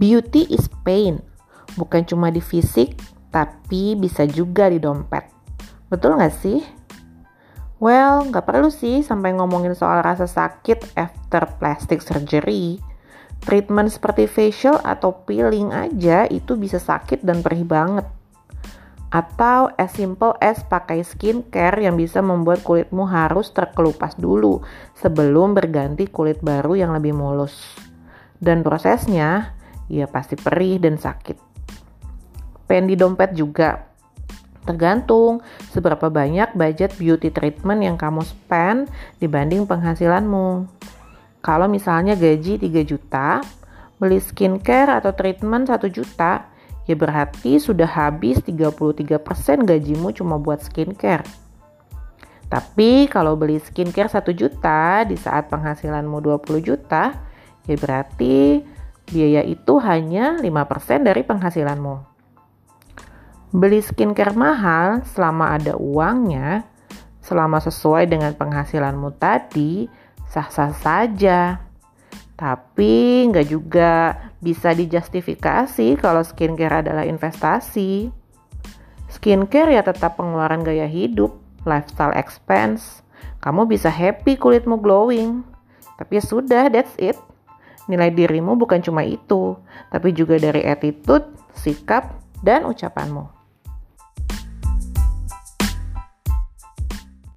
Beauty is pain, bukan cuma di fisik, tapi bisa juga di dompet. Betul nggak sih? Well, nggak perlu sih sampai ngomongin soal rasa sakit after plastic surgery. Treatment seperti facial atau peeling aja itu bisa sakit dan perih banget. Atau as simple as pakai skincare yang bisa membuat kulitmu harus terkelupas dulu sebelum berganti kulit baru yang lebih mulus. Dan prosesnya ya pasti perih dan sakit. Pen di dompet juga. Tergantung seberapa banyak budget beauty treatment yang kamu spend dibanding penghasilanmu. Kalau misalnya gaji 3 juta, beli skincare atau treatment 1 juta, ya berarti sudah habis 33% gajimu cuma buat skincare. Tapi kalau beli skincare 1 juta di saat penghasilanmu 20 juta, ya berarti biaya itu hanya 5% dari penghasilanmu. Beli skincare mahal selama ada uangnya, selama sesuai dengan penghasilanmu tadi, sah-sah saja. Tapi nggak juga bisa dijustifikasi kalau skincare adalah investasi. Skincare ya tetap pengeluaran gaya hidup, lifestyle expense. Kamu bisa happy kulitmu glowing. Tapi ya sudah, that's it. Nilai dirimu bukan cuma itu, tapi juga dari attitude, sikap, dan ucapanmu.